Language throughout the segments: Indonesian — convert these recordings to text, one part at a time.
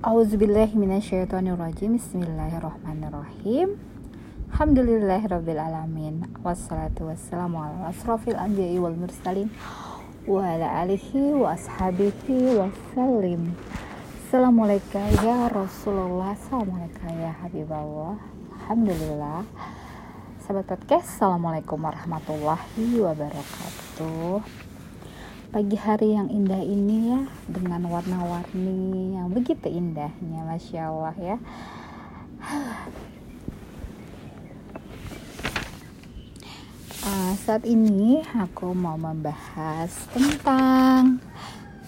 Auzubillahiminasyaitonirrajim Bismillahirrahmanirrahim. Alhamdulillahirrabbilalamin Wassalatu wassalamu ala asrafil anbiya'i wal mursalin Wa ala alihi wa ashabihi wassalim Assalamualaikum ya Rasulullah. Assalamualaikum ya Habiballah Alhamdulillah. Sahabat podcast Assalamualaikum warahmatullahi wabarakatuh pagi hari yang indah ini ya dengan warna-warni yang begitu indahnya masya Allah ya. Uh, saat ini aku mau membahas tentang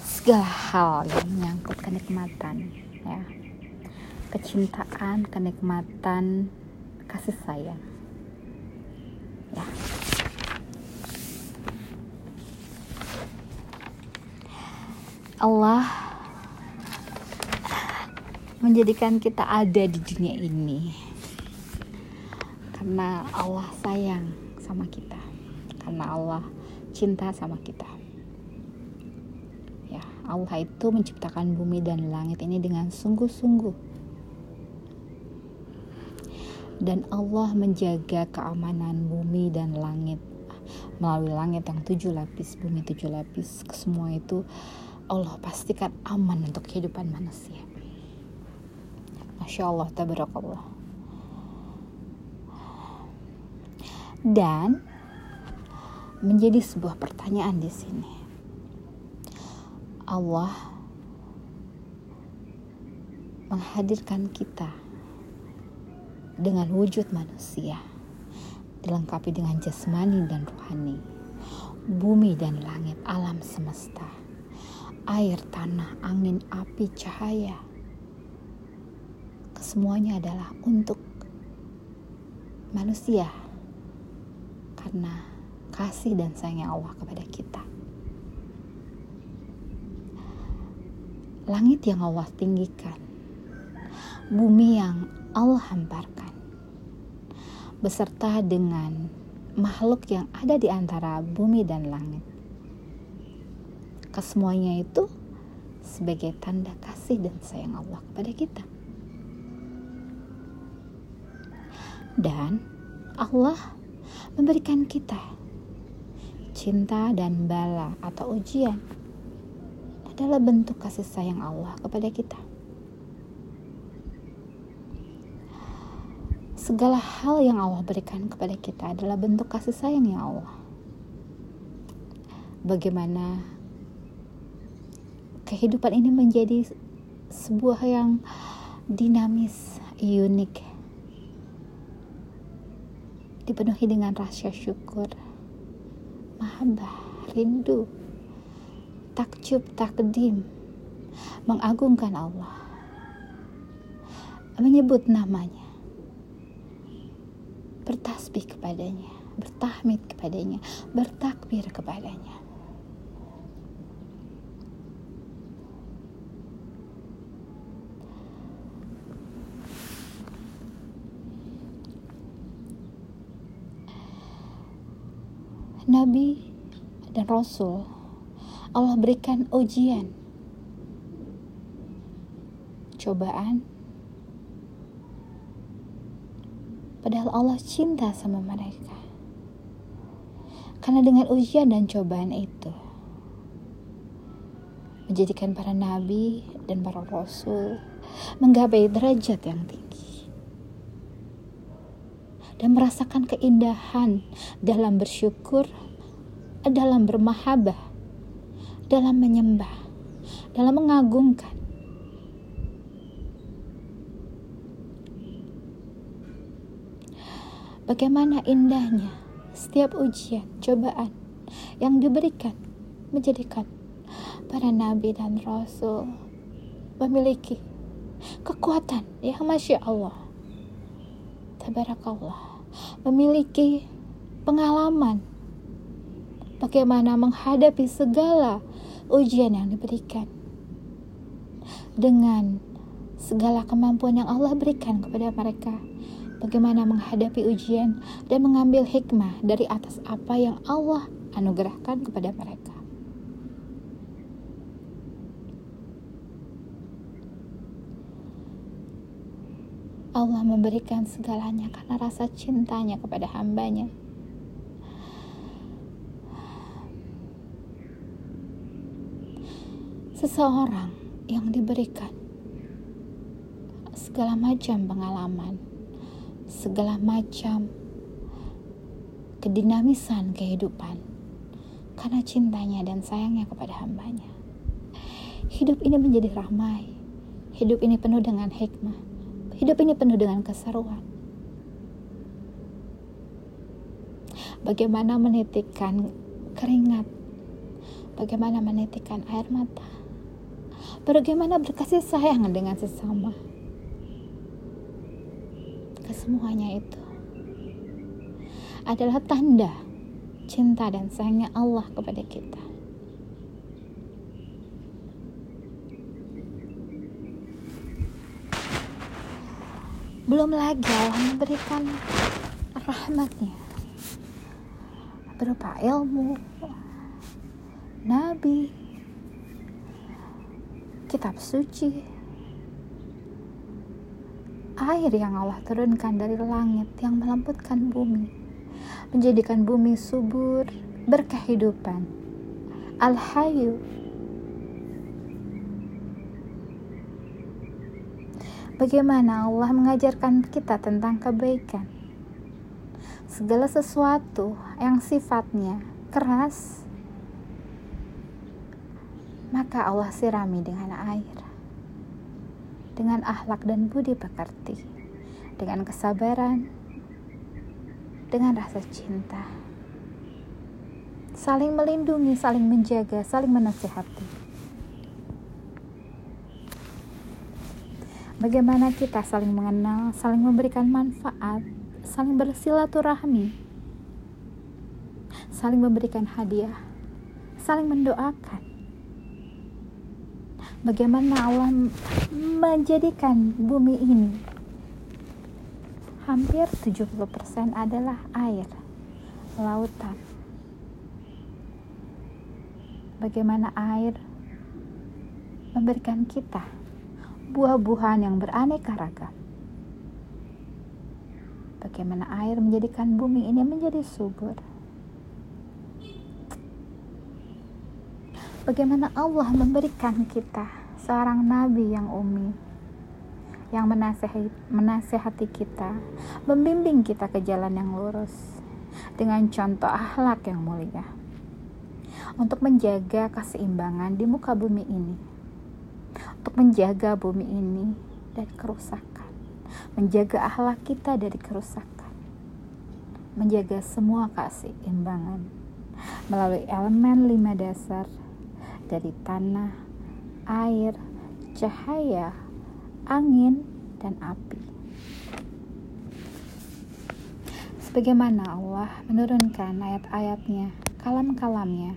segala hal yang menyangkut kenikmatan ya. Kecintaan kenikmatan kasih sayang. Ya Allah menjadikan kita ada di dunia ini karena Allah sayang sama kita karena Allah cinta sama kita. Ya Allah itu menciptakan bumi dan langit ini dengan sungguh-sungguh. Dan Allah menjaga keamanan bumi dan langit melalui langit yang tujuh lapis bumi tujuh lapis semua itu Allah pastikan aman untuk kehidupan manusia. Masya Allah, tabarakallah. Dan menjadi sebuah pertanyaan di sini. Allah menghadirkan kita dengan wujud manusia dilengkapi dengan jasmani dan rohani bumi dan langit alam semesta air, tanah, angin, api, cahaya. Kesemuanya adalah untuk manusia karena kasih dan sayangnya Allah kepada kita. Langit yang Allah tinggikan, bumi yang Allah hamparkan, beserta dengan makhluk yang ada di antara bumi dan langit kesemuanya itu sebagai tanda kasih dan sayang Allah kepada kita. Dan Allah memberikan kita cinta dan bala atau ujian adalah bentuk kasih sayang Allah kepada kita. Segala hal yang Allah berikan kepada kita adalah bentuk kasih sayang yang Allah. Bagaimana kehidupan ini menjadi sebuah yang dinamis, unik, dipenuhi dengan rasa syukur, mahabbah, rindu, takjub, takdim, mengagungkan Allah, menyebut namanya, bertasbih kepadanya, bertahmid kepadanya, bertakbir kepadanya. Nabi dan Rasul Allah berikan ujian cobaan. Padahal Allah cinta sama mereka. Karena dengan ujian dan cobaan itu menjadikan para nabi dan para rasul menggapai derajat yang tinggi dan merasakan keindahan dalam bersyukur, dalam bermahabah, dalam menyembah, dalam mengagungkan. Bagaimana indahnya setiap ujian, cobaan yang diberikan menjadikan para nabi dan rasul memiliki kekuatan yang masya Allah tabarakallah memiliki pengalaman bagaimana menghadapi segala ujian yang diberikan dengan segala kemampuan yang Allah berikan kepada mereka. Bagaimana menghadapi ujian dan mengambil hikmah dari atas apa yang Allah anugerahkan kepada mereka Allah memberikan segalanya karena rasa cintanya kepada hambanya. Seseorang yang diberikan segala macam pengalaman, segala macam kedinamisan kehidupan karena cintanya dan sayangnya kepada hambanya. Hidup ini menjadi ramai, hidup ini penuh dengan hikmah, Hidup ini penuh dengan keseruan. Bagaimana menitikkan keringat, bagaimana menitikkan air mata, bagaimana berkasih sayang dengan sesama. Kesemuanya itu adalah tanda cinta dan sayangnya Allah kepada kita. Belum lagi Allah memberikan rahmatnya berupa ilmu, nabi, kitab suci, air yang Allah turunkan dari langit yang melembutkan bumi, menjadikan bumi subur, berkehidupan. Al-Hayu Bagaimana Allah mengajarkan kita tentang kebaikan? Segala sesuatu yang sifatnya keras, maka Allah sirami dengan air, dengan akhlak dan budi pekerti, dengan kesabaran, dengan rasa cinta, saling melindungi, saling menjaga, saling menasihati. Bagaimana kita saling mengenal, saling memberikan manfaat, saling bersilaturahmi, saling memberikan hadiah, saling mendoakan. Bagaimana Allah menjadikan bumi ini hampir 70% adalah air, lautan. Bagaimana air memberikan kita buah-buahan yang beraneka ragam. Bagaimana air menjadikan bumi ini menjadi subur. Bagaimana Allah memberikan kita seorang nabi yang umi yang menasehati, menasehati kita, membimbing kita ke jalan yang lurus dengan contoh akhlak yang mulia untuk menjaga keseimbangan di muka bumi ini untuk menjaga bumi ini dari kerusakan, menjaga akhlak kita dari kerusakan, menjaga semua keseimbangan melalui elemen lima dasar dari tanah, air, cahaya, angin, dan api. Sebagaimana Allah menurunkan ayat-ayatnya, kalam-kalamnya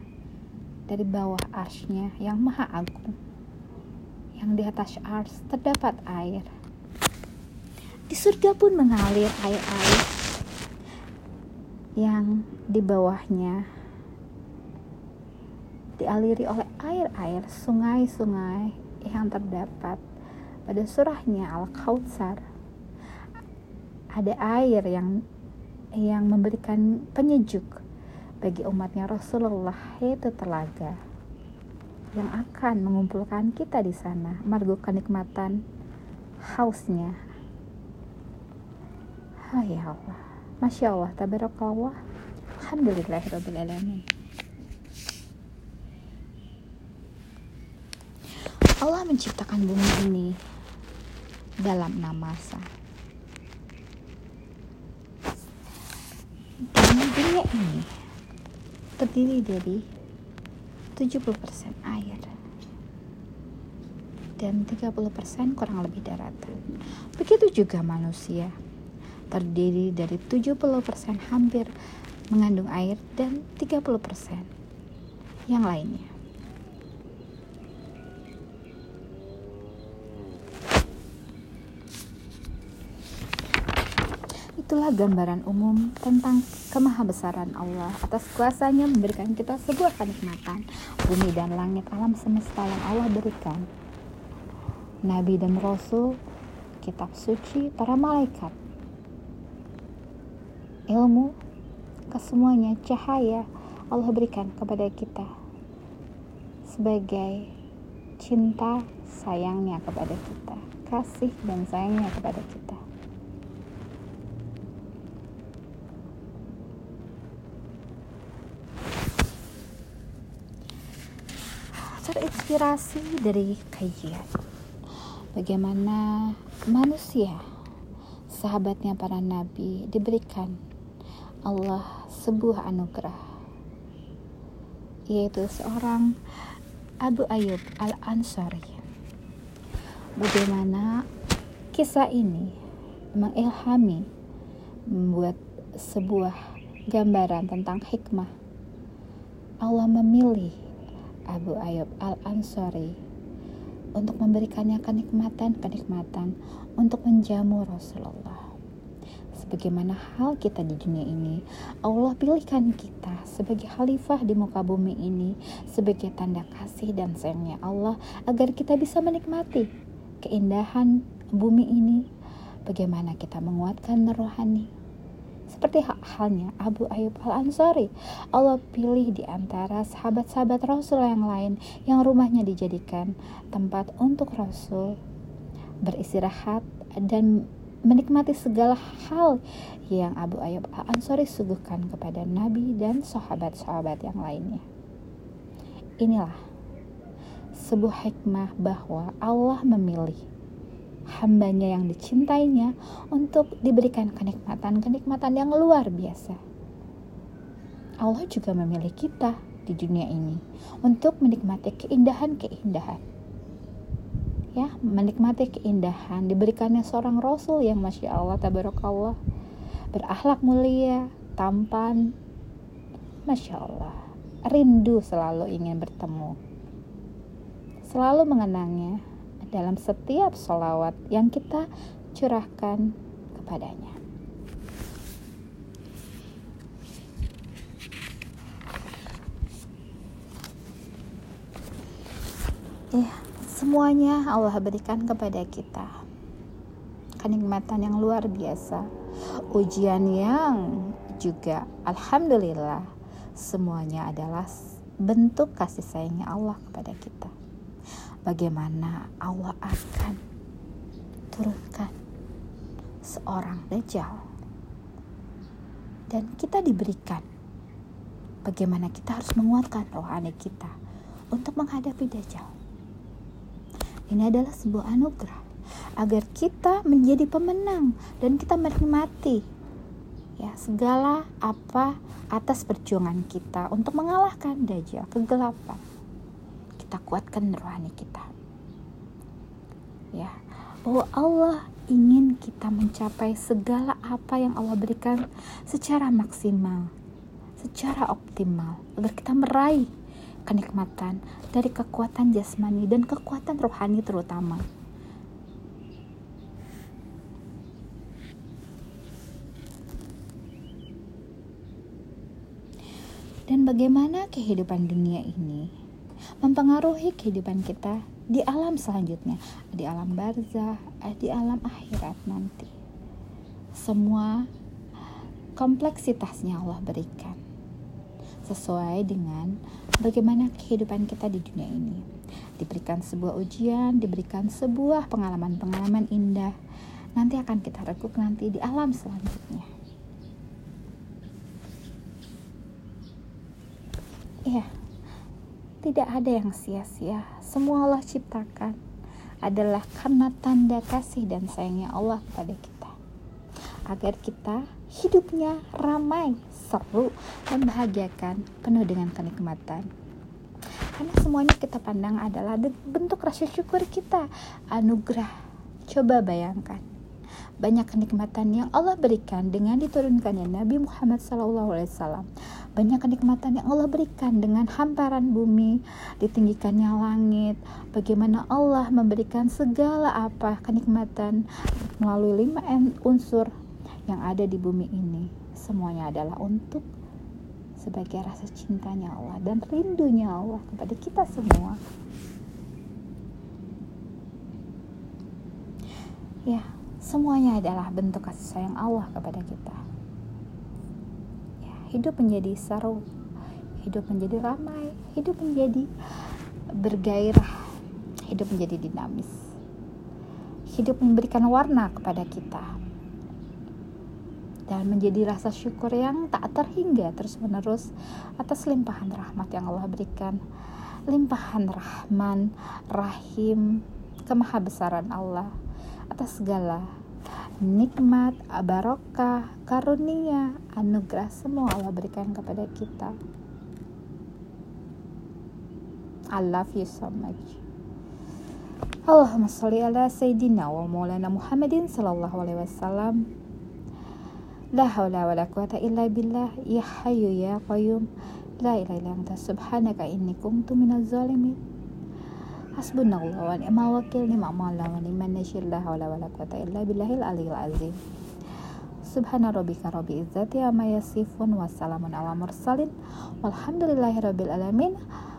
dari bawah arsnya yang maha agung yang di atas ars terdapat air. Di surga pun mengalir air-air yang di bawahnya dialiri oleh air-air sungai-sungai yang terdapat pada surahnya Al-Kautsar. Ada air yang yang memberikan penyejuk bagi umatnya Rasulullah yaitu telaga yang akan mengumpulkan kita di sana, margo kenikmatan hausnya. Hai ya Allah, Masya Allah, tabarakallah, Alhamdulillahirrahmanirrahim. Allah menciptakan bumi ini dalam enam masa. Dan dunia ini terdiri dari 70% air dan 30% kurang lebih daratan. Begitu juga manusia, terdiri dari 70% hampir mengandung air dan 30% yang lainnya. Itulah gambaran umum tentang kemahabesaran Allah atas kuasanya memberikan kita sebuah kenikmatan bumi dan langit alam semesta yang Allah berikan. Nabi dan Rasul kitab suci, para malaikat, ilmu, kesemuanya cahaya Allah berikan kepada kita sebagai cinta sayangnya kepada kita, kasih dan sayangnya kepada kita. Terinspirasi dari kajian bagaimana manusia sahabatnya para nabi diberikan Allah sebuah anugerah yaitu seorang Abu Ayyub Al-Ansari. Bagaimana kisah ini mengilhami membuat sebuah gambaran tentang hikmah. Allah memilih Abu Ayyub Al-Ansari untuk memberikannya kenikmatan-kenikmatan untuk menjamu Rasulullah sebagaimana hal kita di dunia ini. Allah pilihkan kita sebagai khalifah di muka bumi ini sebagai tanda kasih dan sayangnya Allah agar kita bisa menikmati keindahan bumi ini. Bagaimana kita menguatkan rohani. Seperti halnya Abu Ayyub Al-Ansari, Allah pilih di antara sahabat-sahabat Rasul yang lain yang rumahnya dijadikan tempat untuk Rasul beristirahat dan menikmati segala hal yang Abu Ayyub Al-Ansari suguhkan kepada Nabi dan sahabat-sahabat yang lainnya. Inilah sebuah hikmah bahwa Allah memilih hambanya yang dicintainya untuk diberikan kenikmatan-kenikmatan yang luar biasa. Allah juga memilih kita di dunia ini untuk menikmati keindahan-keindahan. Ya menikmati keindahan diberikannya seorang rasul yang masya Allah tabarakallah. Berakhlak mulia tampan. Masya Allah rindu selalu ingin bertemu. Selalu mengenangnya dalam setiap solawat yang kita curahkan kepadanya ya Semuanya Allah berikan kepada kita. Kenikmatan yang luar biasa. Ujian yang juga alhamdulillah semuanya adalah bentuk kasih sayangnya Allah kepada kita. Bagaimana Allah akan turunkan seorang dajjal dan kita diberikan bagaimana kita harus menguatkan rohani kita untuk menghadapi dajjal ini adalah sebuah anugerah agar kita menjadi pemenang dan kita menikmati ya segala apa atas perjuangan kita untuk mengalahkan dajjal kegelapan. Kita kuatkan rohani kita. Ya, bahwa Allah ingin kita mencapai segala apa yang Allah berikan secara maksimal, secara optimal agar kita meraih kenikmatan dari kekuatan jasmani dan kekuatan rohani terutama. Dan bagaimana kehidupan dunia ini mempengaruhi kehidupan kita di alam selanjutnya, di alam barzah, di alam akhirat nanti. Semua kompleksitasnya Allah berikan sesuai dengan bagaimana kehidupan kita di dunia ini. Diberikan sebuah ujian, diberikan sebuah pengalaman-pengalaman indah. Nanti akan kita rekuk nanti di alam selanjutnya. Iya, tidak ada yang sia-sia. Semua Allah ciptakan adalah karena tanda kasih dan sayangnya Allah kepada kita. Agar kita hidupnya ramai, seru, membahagiakan, penuh dengan kenikmatan. Karena semuanya kita pandang adalah bentuk rasa syukur kita, anugerah. Coba bayangkan, banyak kenikmatan yang Allah berikan dengan diturunkannya Nabi Muhammad SAW. Banyak kenikmatan yang Allah berikan dengan hamparan bumi, ditinggikannya langit. Bagaimana Allah memberikan segala apa kenikmatan melalui lima unsur yang ada di bumi ini semuanya adalah untuk sebagai rasa cintanya Allah dan rindunya Allah kepada kita semua. ya semuanya adalah bentuk kasih sayang Allah kepada kita hidup menjadi seru hidup menjadi ramai hidup menjadi bergairah hidup menjadi dinamis hidup memberikan warna kepada kita dan menjadi rasa syukur yang tak terhingga terus-menerus atas limpahan rahmat yang Allah berikan. Limpahan Rahman, Rahim, kemahabesaran Allah atas segala nikmat, barokah, karunia, anugerah semua Allah berikan kepada kita. I love you so much. Allahumma salli ala Sayyidina wa maulana Muhammadin sallallahu alaihi wasallam. La haula wa la quwata illa billah Ya hayu ya qayyum La ilaha illa anta subhanaka inni kuntu minaz zalimin Hasbunallah wa ni'mal wakil ni'mal maula wa ni'man nasyir la haula wa la quwata illa billahil aliyil azim. Subhana rabbika rabbi izzati amma yasifun wassalamun ala mursalin. Walhamdulillahi rabbil alamin.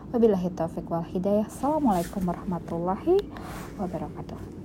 Wabillahi taufiq wal hidayah. Assalamualaikum warahmatullahi wabarakatuh